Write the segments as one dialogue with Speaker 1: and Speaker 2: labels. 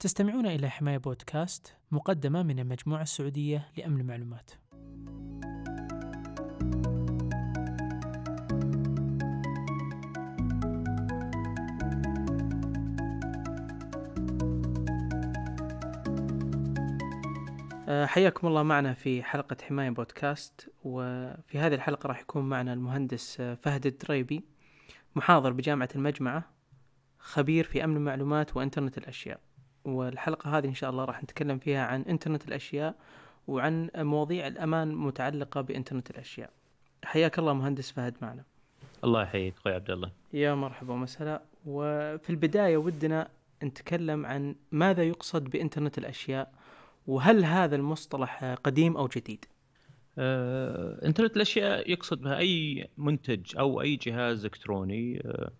Speaker 1: تستمعون إلى حماية بودكاست مقدمة من المجموعة السعودية لأمن المعلومات. آه، حياكم الله معنا في حلقة حماية بودكاست وفي هذه الحلقة راح يكون معنا المهندس آه، فهد الدريبي محاضر بجامعة المجمعة خبير في أمن المعلومات وإنترنت الأشياء. والحلقة هذه إن شاء الله راح نتكلم فيها عن إنترنت الأشياء وعن مواضيع الأمان متعلقة بإنترنت الأشياء. حياك الله مهندس فهد معنا.
Speaker 2: الله يحييك أخوي عبد الله.
Speaker 1: يا مرحبا ومسهلا. وفي البداية ودنا نتكلم عن ماذا يقصد بإنترنت الأشياء وهل هذا المصطلح قديم أو جديد؟
Speaker 2: آه، إنترنت الأشياء يقصد بها أي منتج أو أي جهاز إلكتروني آه،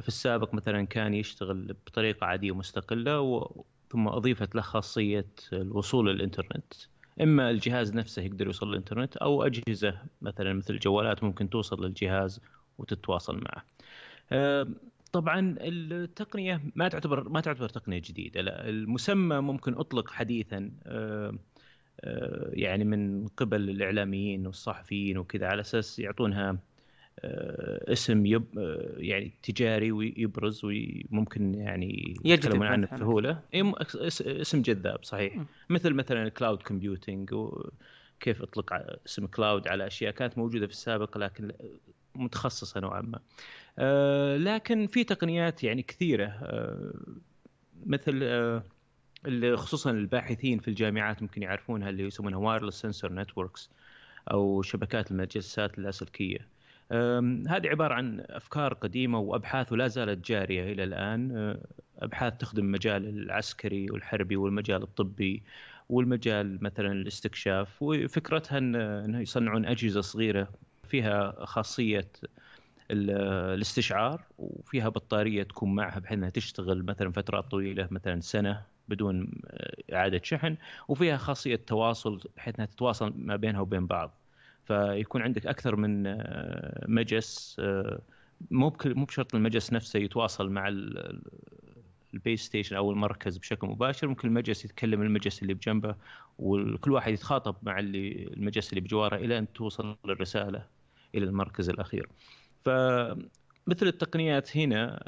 Speaker 2: في السابق مثلا كان يشتغل بطريقة عادية مستقله. ثم أضيفت له خاصية الوصول للإنترنت إما الجهاز نفسه يقدر يوصل للإنترنت أو أجهزة مثلا مثل الجوالات ممكن توصل للجهاز وتتواصل معه. آه، طبعا التقنية ما تعتبر ما تعتبر تقنية جديدة لا المسمى ممكن أطلق حديثا آه، آه، يعني من قبل الإعلاميين والصحفيين وكذا على أساس يعطونها اسم يب يعني تجاري ويبرز وممكن يعني
Speaker 1: يتكلمون
Speaker 2: عنه بسهوله اسم جذاب صحيح م. مثل مثلا ال cloud computing وكيف اطلق اسم cloud على أشياء كانت موجودة في السابق لكن متخصصة نوعا ما. آه، لكن في تقنيات يعني كثيرة آه، مثل آه، اللي خصوصا الباحثين في الجامعات ممكن يعرفونها اللي يسمونها wireless sensor networks أو شبكات المجسات اللاسلكيه. هذه عبارة عن أفكار قديمة وأبحاث ولا زالت جارية إلى الآن. أبحاث تخدم المجال العسكري والحربي والمجال الطبي والمجال مثلا الاستكشاف وفكرتها أنه يصنعون أجهزة صغيرة فيها خاصية الاستشعار وفيها بطارية تكون معها بحيث أنها تشتغل مثلا فترات طويلة مثلا سنة بدون آه، إعادة شحن وفيها خاصية تواصل بحيث أنها تتواصل ما بينها وبين بعض. فيكون عندك أكثر من آه، مجس آه، مو مو بشرط المجس نفسه يتواصل مع ال base station أو المركز بشكل مباشر ممكن المجس يتكلم المجس اللي بجنبه وكل واحد يتخاطب مع اللي المجس اللي بجواره إلى أن توصل الرسالة إلى المركز الأخير. فمثل التقنيات هنا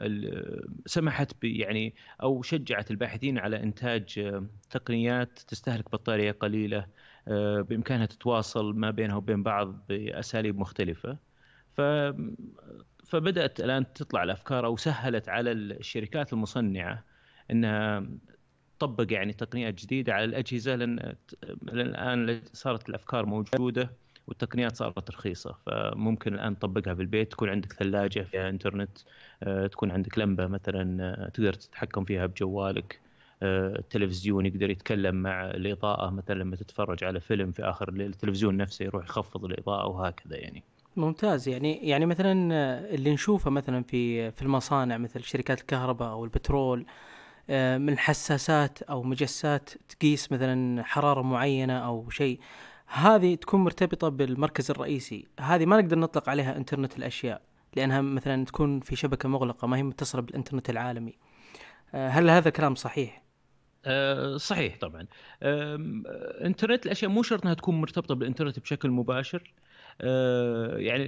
Speaker 2: سمحت يعني أو شجعت الباحثين على إنتاج تقنيات تستهلك بطارية قليلة آه، بإمكانها تتواصل ما بينها وبين بعض بأساليب مختلفة. ف فبدأت الآن تطلع الأفكار أو سهلت على الشركات المصنعة إنها تطبق يعني تقنيات جديدة على الأجهزة. لأن الآن صارت الأفكار موجودة والتقنيات صارت رخيصة. فممكن الآن تطبقها في البيت تكون عندك ثلاجة فيها إنترنت آه، تكون عندك لمبة مثلا آه، تقدر تتحكم فيها بجوالك. آه، التلفزيون يقدر يتكلم مع الإضاءة مثلا لما تتفرج على فيلم في آخر التلفزيون نفسه يروح يخفض الإضاءة وهكذا يعني.
Speaker 1: ممتاز. يعني يعني مثلا اللي نشوفه مثلا في في المصانع مثل شركات الكهرباء أو البترول من حساسات أو مجسات تقيس مثلا حرارة معينة أو شيء هذه تكون مرتبطة بالمركز الرئيسي. هذه ما نقدر نطلق عليها إنترنت الأشياء لأنها مثلا تكون في شبكة مغلقة ما هي متصلة بالإنترنت العالمي. آه، هل هذا كلام صحيح؟
Speaker 2: أه صحيح طبعا. أه إنترنت الأشياء مو شرط إنها تكون مرتبطة بالإنترنت بشكل مباشر. آه، يعني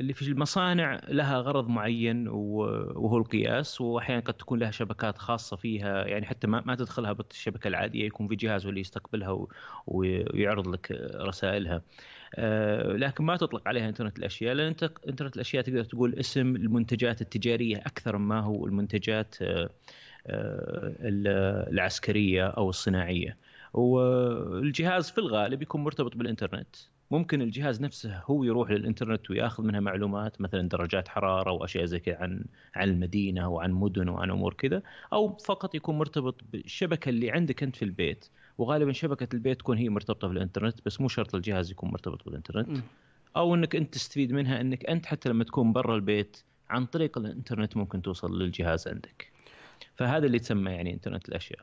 Speaker 2: اللي في المصانع لها غرض معين وهو القياس واحيانا قد تكون لها شبكات خاصة فيها يعني حتى ما, ما تدخلها بالشبكة العادية يكون في جهاز هو اللي يستقبلها ويعرض لك رسائلها. آه، لكن ما تطلق عليها إنترنت الأشياء لأن إنترنت الأشياء تقدر تقول اسم المنتجات التجارية أكثر ما هو المنتجات آه، العسكرية أو الصناعية. والجهاز في الغالب يكون مرتبط بالإنترنت. ممكن الجهاز نفسه هو يروح للإنترنت ويأخذ منها معلومات مثلا درجات حرارة واشياء زي كذا عن عن المدينة وعن مدن وعن أمور كذا أو فقط يكون مرتبط بالشبكة اللي عندك أنت في البيت. وغالبا شبكة البيت تكون هي مرتبطة بالإنترنت بس مو شرط الجهاز يكون مرتبط بالإنترنت. أو إنك أنت تستفيد منها إنك أنت حتى لما تكون برا البيت عن طريق الإنترنت ممكن توصل للجهاز عندك. فهذا اللي تسمى يعني إنترنت الأشياء.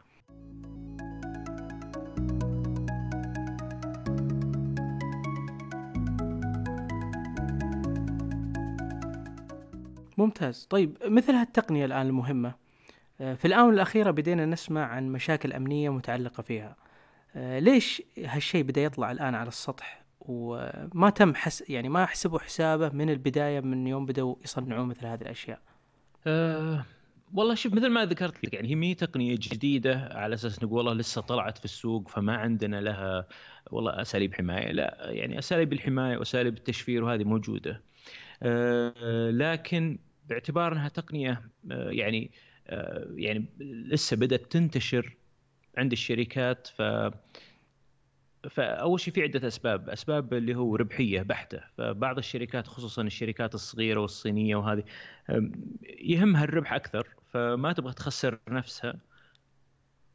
Speaker 1: ممتاز. طيب مثل هالتقنية الآن المهمة في الآونة الأخيرة بدينا نسمع عن مشاكل أمنية متعلقة فيها. ليش هالشيء بدأ يطلع الآن على السطح؟ وما تم حس يعني ما حسبوا حسابه من البداية من يوم بدأوا يصنعون مثل هذه الأشياء؟
Speaker 2: أه والله شوف مثل ما ذكرت لك يعني هي مي تقنية جديدة على أساس نقول والله لسه طلعت في السوق فما عندنا لها والله أساليب حماية. لا يعني أساليب الحماية وأساليب التشفير وهذه موجودة. أه لكن باعتبار أنها تقنية أه يعني أه يعني لسه بدأت تنتشر عند الشركات ف فأول شيء في عدة أسباب، أسباب اللي هو ربحية بحتة، فبعض الشركات خصوصا الشركات الصغيرة والصينية وهذه يهمها الربح أكثر فما تبغى تخسر نفسها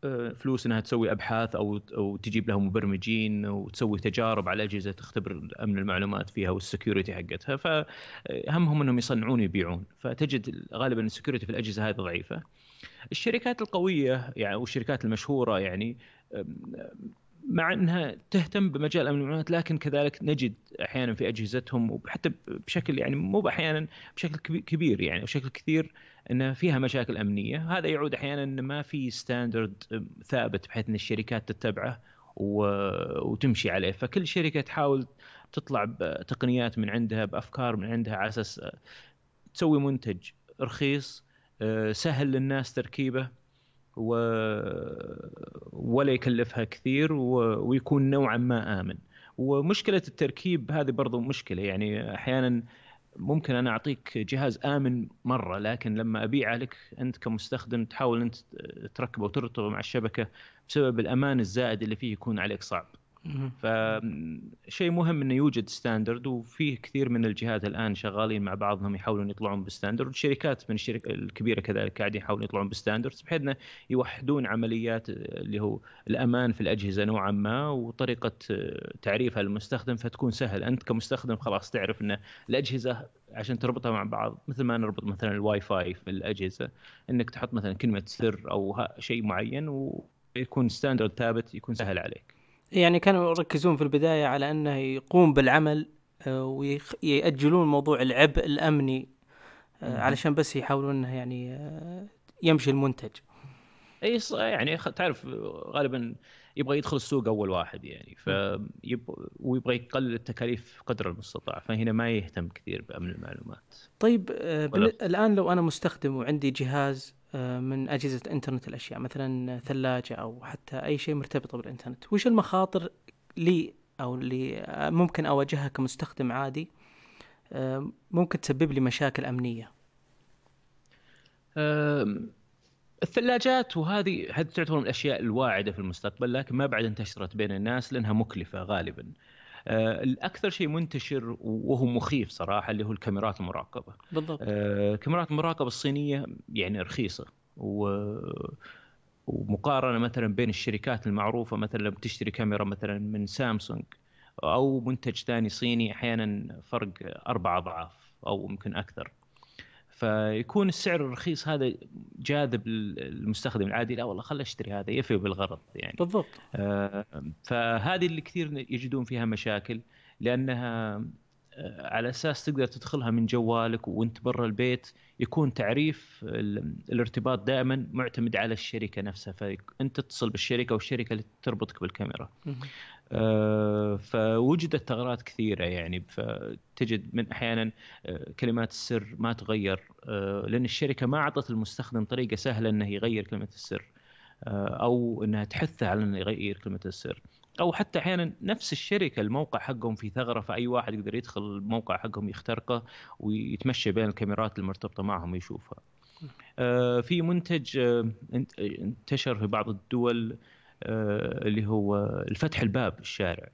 Speaker 2: أه، فلوس إنها تسوي أبحاث أو أو تجيب لها مبرمجين وتسوي تجارب على أجهزة تختبر أمن المعلومات فيها وال security حقتها. فهمهم إنهم يصنعون ويبيعون فتجد غالبا ال security في الأجهزة هذه ضعيفة. الشركات القوية يعني والشركات المشهورة يعني مع إنها تهتم بمجال أمن المعلومات لكن كذلك نجد أحيانا في أجهزتهم وحتى بشكل يعني مو أحيانا بشكل كبير يعني بشكل كثير ان فيها مشاكل أمنية، هذا يعود أحيانا ان ما في ستاندرد ثابت بحيث إن الشركات تتبعه وتمشي عليه، فكل شركة تحاول تطلع بتقنيات من عندها بأفكار من عندها على أساس تسوي منتج رخيص آه، سهل للناس تركيبه و... ولا يكلفها كثير. ويكون نوعا ما آمن ومشكلة التركيب هذه برضو مشكلة يعني أحيانا ممكن أنا أعطيك جهاز آمن مرة لكن لما أبيعه لك أنت كمستخدم تحاول أنت تركبه وتربطه مع الشبكة بسبب الأمان الزائد اللي فيه يكون عليك صعب. فشيء مهم إنه يوجد standard وفيه كثير من الجهات الآن شغالين مع بعضهم يحاولون يطلعون ب standard والشركات من الشركات الكبيرة كذلك قاعدين يحاولون يطلعون ب standards بحيث إنه يوحدون عمليات اللي هو الأمان في الأجهزة نوعا ما وطريقة تعريفها للمستخدم فتكون سهل أنت كمستخدم خلاص تعرف إن الأجهزة عشان تربطها مع بعض مثل ما نربط مثلا الواي فاي في الأجهزة إنك تحط مثلا كلمة سر أو شيء معين ويكون standard ثابت يكون سهل عليك.
Speaker 1: يعني كانوا يركزون في البداية على أنه يقوم بالعمل آه، ويأجلون موضوع العبء الأمني آه، علشان بس يحاولون أنه يعني آه، يمشي المنتج.
Speaker 2: أي يعني تعرف غالبا يبغى يدخل السوق أول واحد يعني ف ويبغى يقلل التكاليف قدر المستطاع فهنا ما يهتم كثير بأمن المعلومات.
Speaker 1: طيب الآن لو أنا مستخدم وعندي جهاز من أجهزة إنترنت الأشياء مثلا ثلاجة أو حتى أي شيء مرتبطة بالإنترنت وش المخاطر لي أو اللي ممكن أواجهها كمستخدم عادي آه، ممكن تسبب لي مشاكل أمنية
Speaker 2: الثلاجات وهذه هذه تعتبر من الأشياء الواعدة في المستقبل لكن ما بعد انتشرت بين الناس لأنها مكلفة غالبا. آه، الأكثر شيء منتشر وهو مخيف صراحة اللي هو الكاميرات المراقبة.
Speaker 1: بالضبط.
Speaker 2: آه، كاميرات المراقبة الصينية يعني رخيصة و ومقارنة مثلا بين الشركات المعروفة مثلا لما تشتري كاميرا مثلا من سامسونج أو منتج ثاني صيني أحيانا فرق أربع أضعاف أو يمكن أكثر. فيكون السعر الرخيص هذا جاذب للمستخدم العادي. لا والله خل أشتري هذا يفي بالغرض يعني.
Speaker 1: بالضبط.
Speaker 2: آه فهذه اللي كثير يجدون فيها مشاكل لأنها آه على أساس تقدر تدخلها من جوالك وأنت برا البيت يكون تعريف الارتباط دائما معتمد على الشركة نفسها. فأنت تتصل بالشركة والشركة اللي تربطك بالكاميرا. فوجدت ثغرات كثيرة يعني فتجد من أحيانا آه، كلمات السر ما تغير آه، لأن الشركة ما أعطت المستخدم طريقة سهلة إنه يغير كلمة السر أو إنها تحثه على إنه يغير كلمة السر أو حتى أحيانا نفس الشركة الموقع حقهم في ثغرة فأي واحد يقدر يدخل الموقع حقهم يخترقه ويتمشى بين الكاميرات المرتبطة معهم ويشوفها. في منتج انتشر في بعض الدول آه، اللي هو الفتح الباب الشارع.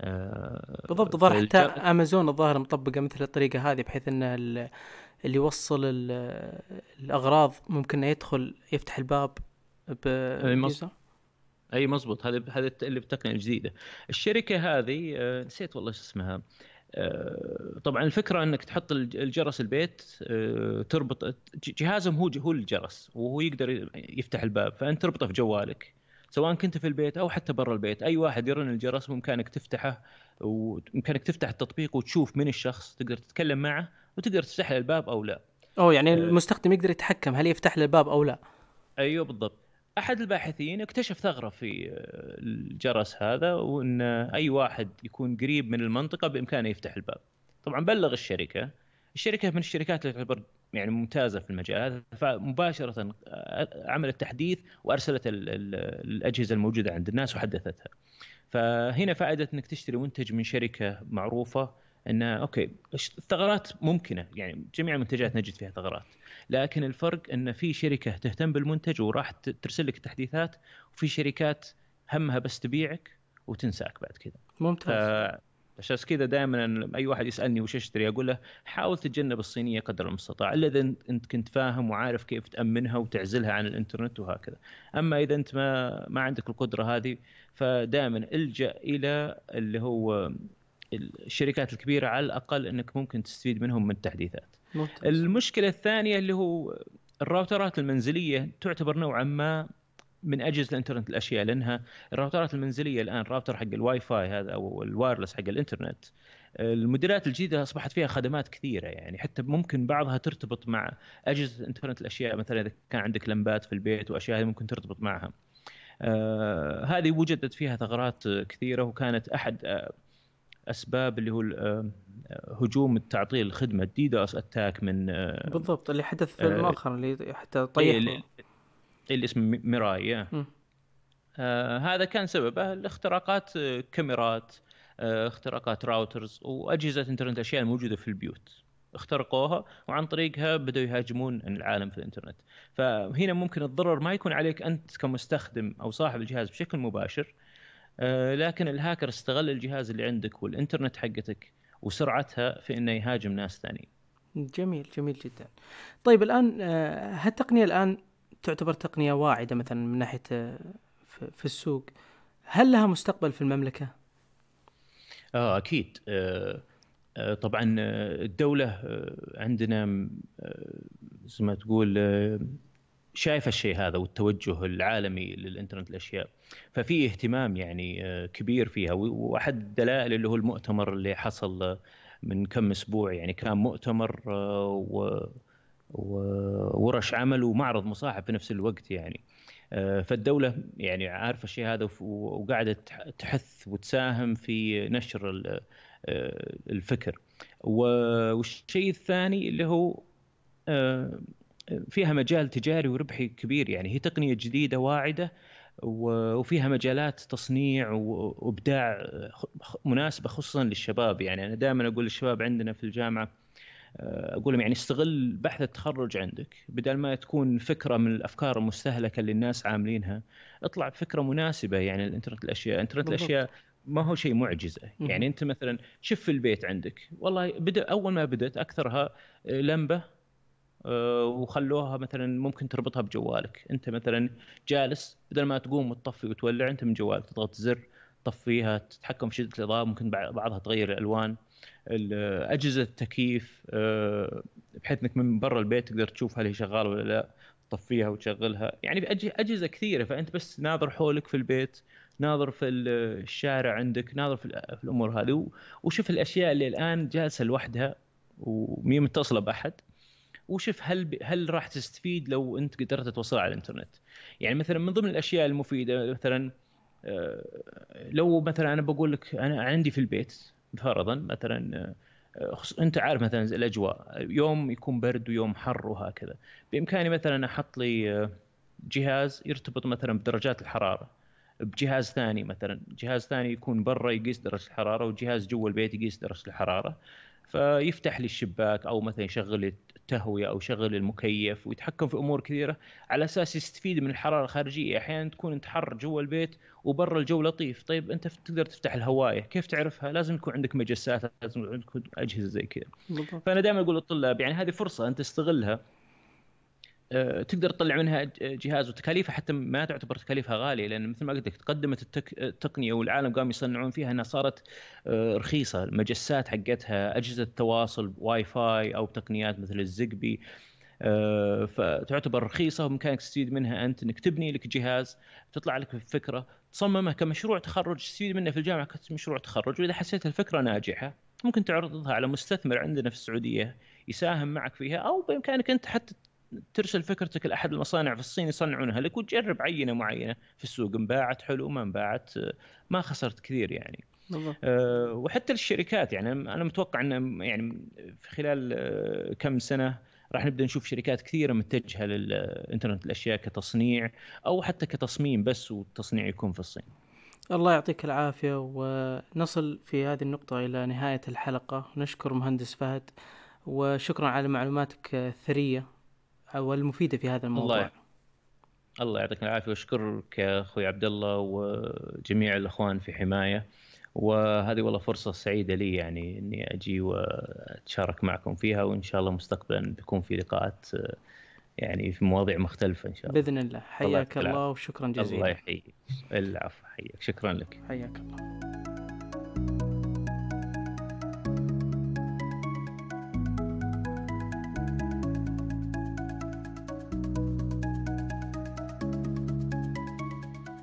Speaker 1: آه، بالضبط الظاهر حتى امازون الظاهر مطبقة مثل الطريقة هذه بحيث انه اللي يوصل الأغراض ممكن يدخل يفتح الباب
Speaker 2: بفيزا أي مزبوط هذا هذا اللي بالتقنيه الجديده الشركة هذه آه، نسيت والله إيش اسمها. طبعا الفكرة إنك تحط الجرس البيت تربط جهازهم هو هو الجرس وهو يقدر يفتح الباب فأنت تربطه في جوالك. سواء كنت في البيت أو حتى برا البيت أي واحد يرن الجرس بإمكانك تفتحه وبامكانك تفتح التطبيق وتشوف من الشخص تقدر تتكلم معه وتقدر تفتح له الباب أو لا.
Speaker 1: أوه يعني أه. المستخدم يقدر يتحكم هل يفتح له الباب أو لا.
Speaker 2: أيوه بالضبط. أحد الباحثين اكتشف ثغرة في الجرس هذا وإن أي واحد يكون قريب من المنطقة بإمكانه يفتح الباب. طبعا بلغ الشركة. الشركة من الشركات اللي تعتبر يعني ممتازة في المجال هذا فمباشره عملت تحديث وأرسلت الأجهزة الموجودة عند الناس وحدثتها. فهنا فائدة إنك تشتري منتج من شركة معروفة انها أوكي الثغرات ممكنة يعني جميع المنتجات نجد فيها ثغرات لكن الفرق إن في شركة تهتم بالمنتج وراح ترسل لك التحديثات وفي شركات همها بس تبيعك وتنساك بعد كذا.
Speaker 1: ممتاز.
Speaker 2: عشان كذا دائما أي واحد يسألني وش أشتري أقول له حاول تتجنب الصينية قدر المستطاع إلا إذا أنت كنت فاهم وعارف كيف تأمنها وتعزلها عن الإنترنت وهكذا أما إذا أنت ما ما عندك القدرة هذه فدائما ألجأ إلى اللي هو الشركات الكبيرة على الأقل إنك ممكن تستفيد منهم من التحديثات ممتاز. المشكلة الثانية اللي هو الراوترات المنزلية تعتبر نوعا ما من أجهزة الإنترنت الأشياء لأنها الراوترات المنزلية الآن الراوتر حق الواي فاي هذا أو ال wireless حق الإنترنت الموديلات الجديدة أصبحت فيها خدمات كثيرة يعني حتى ممكن بعضها ترتبط مع أجهزة الإنترنت الأشياء مثلا إذا كان عندك لمبات في البيت وأشياء هذه ممكن ترتبط معها. آه هذه وجدت فيها ثغرات كثيرة وكانت أحد آه، أسباب اللي هو آه، هجوم التعطيل الخدمه الديدوس أتاك من
Speaker 1: آه، بالضبط اللي حدث في مؤخرا اللي حتى طيب
Speaker 2: اللي اسمه ميراي آه هذا كان سببه الاختراقات آه، كاميرات آه اختراقات راوترز وأجهزة إنترنت أشياء الموجوده في البيوت. اخترقوها وعن طريقها بدأوا يهاجمون العالم في الإنترنت. فهنا ممكن الضرر ما يكون عليك أنت كمستخدم أو صاحب الجهاز بشكل مباشر آه لكن الهاكر استغل الجهاز اللي عندك والإنترنت حقتك وسرعتها في إنه يهاجم ناس ثانيين.
Speaker 1: جميل جميل جدا. طيب الآن آه، هالتقنية الآن تعتبر تقنية واعدة مثلا من ناحية آه، في السوق. هل لها مستقبل في المملكة؟
Speaker 2: آه أكيد. آه, آه، طبعا آه، الدولة عندنا زي ما تقول شايفة الشيء هذا والتوجه العالمي للإنترنت الأشياء. ففي اهتمام يعني كبير فيها. وأحد الدلائل اللي هو المؤتمر اللي حصل من كم أسبوع يعني كان مؤتمر و وورش عمل ومعرض مصاحب في نفس الوقت يعني. آه، فالدولة يعني عارفة الشيء هذا وقاعدة تحث وتساهم في نشر آه، الفكر. والشيء الثاني اللي هو آه، فيها مجال تجاري وربحي كبير يعني. هي تقنية جديدة واعدة وفيها مجالات تصنيع وإبداع مناسبة خصوصا للشباب يعني. أنا دائما أقول للشباب عندنا في الجامعة أقول لهم يعني استغل بحث التخرج عندك بدل ما تكون فكرة من الأفكار المستهلكة اللي الناس عاملينها اطلع بفكرة مناسبة يعني الإنترنت الأشياء انترنت الأشياء ما هو شيء معجزة. يعني أنت مثلا شوف في البيت عندك والله بدأ أول ما بدأت أكثرها آه، لمبة آه، وخلوها مثلا ممكن تربطها بجوالك. أنت مثلا جالس بدل ما تقوم وتطفي وتولع أنت من جوالك تضغط زر تطفيها تتحكم في شدة الإضاءة ممكن بعضها تغير الألوان. أجهزة التكييف آه، بحيث إنك من برا البيت تقدر تشوف هل هي شغالة ولا لا تطفيها وتشغلها. يعني أجهزة كثيرة فأنت بس ناظر حولك في البيت ناظر في الشارع عندك ناظر في الأمور هذه وشوف الأشياء اللي الآن جالسة لوحدها ومي متصلة بأحد وشوف هل هل راح تستفيد لو أنت قدرت توصلها على الإنترنت. يعني مثلا من ضمن الأشياء المفيدة مثلا آه، لو مثلا أنا بقول لك أنا عندي في البيت فرضا مثلا آه، أنت عارف مثلا الأجواء يوم يكون برد ويوم حر وهكذا. بإمكاني مثلا أحط لي آه، جهاز يرتبط مثلا بدرجات الحرارة. بجهاز ثاني مثلا جهاز ثاني يكون برا يقيس درجة الحرارة وجهاز جوا البيت يقيس درجة الحرارة. فيفتح لي الشباك أو مثلا يشغل لي التهوية أو يشغل المكيف ويتحكم في أمور كثيرة على أساس يستفيد من الحرارة الخارجية. أحيانا تكون أنت حر جوا البيت وبرا الجو لطيف. طيب أنت تقدر تفتح الهواية. كيف تعرفها؟ لازم يكون عندك مجسات لازم يكون عندك أجهزة زي كذا. فأنا دائما أقول للطلاب يعني هذه فرصة انت استغلها تقدر تطلع منها جهاز وتكاليفها حتى ما تعتبر تكاليفها غالية لأن مثل ما قلت لك تقدمت التك... التقنية والعالم قاموا يصنعون فيها إنها صارت آه، رخيصة. المجسات حقتها أجهزة التواصل واي فاي أو تقنيات مثل ال ZigBee آه، فتعتبر رخيصة وبإمكانك تستفيد منها أنت. إنك تبني لك جهاز تطلع لك فكرة تصممها كمشروع تخرج تستفيد منه في الجامعة كمشروع تخرج. وإذا حسيت الفكرة ناجحة ممكن تعرضها على مستثمر عندنا في السعودية يساهم معك فيها أو بإمكانك أنت حتى ترسل فكرتك لأحد المصانع في الصين يصنعونها لك وتجرب عينة معينة في السوق انباعت حلو ما انباعت ما خسرت كثير يعني. أه وحتى الشركات يعني أنا متوقع إن يعني في خلال آه، كم سنة راح نبدأ نشوف شركات كثيرة متجهة للإنترنت الأشياء كتصنيع أو حتى كتصميم بس والتصنيع يكون في الصين.
Speaker 1: الله يعطيك العافية ونصل في هذه النقطة إلى نهاية الحلقة نشكر مهندس فهد وشكرا على معلوماتك الثرية والمفيده في هذا الموضوع.
Speaker 2: الله الله يعطيك العافية. وأشكرك يا أخوي عبد الله وجميع الأخوان في حماية. وهذه والله فرصة سعيدة لي يعني إني أجي وأتشارك معكم فيها وإن شاء الله مستقبلا بيكون في لقاءات يعني في مواضيع مختلفة إن شاء الله.
Speaker 1: بإذن الله. حياك الله, الله وشكرا جزيلا.
Speaker 2: الله يحييك. العفو حياك. شكرا لك.
Speaker 1: حياك الله.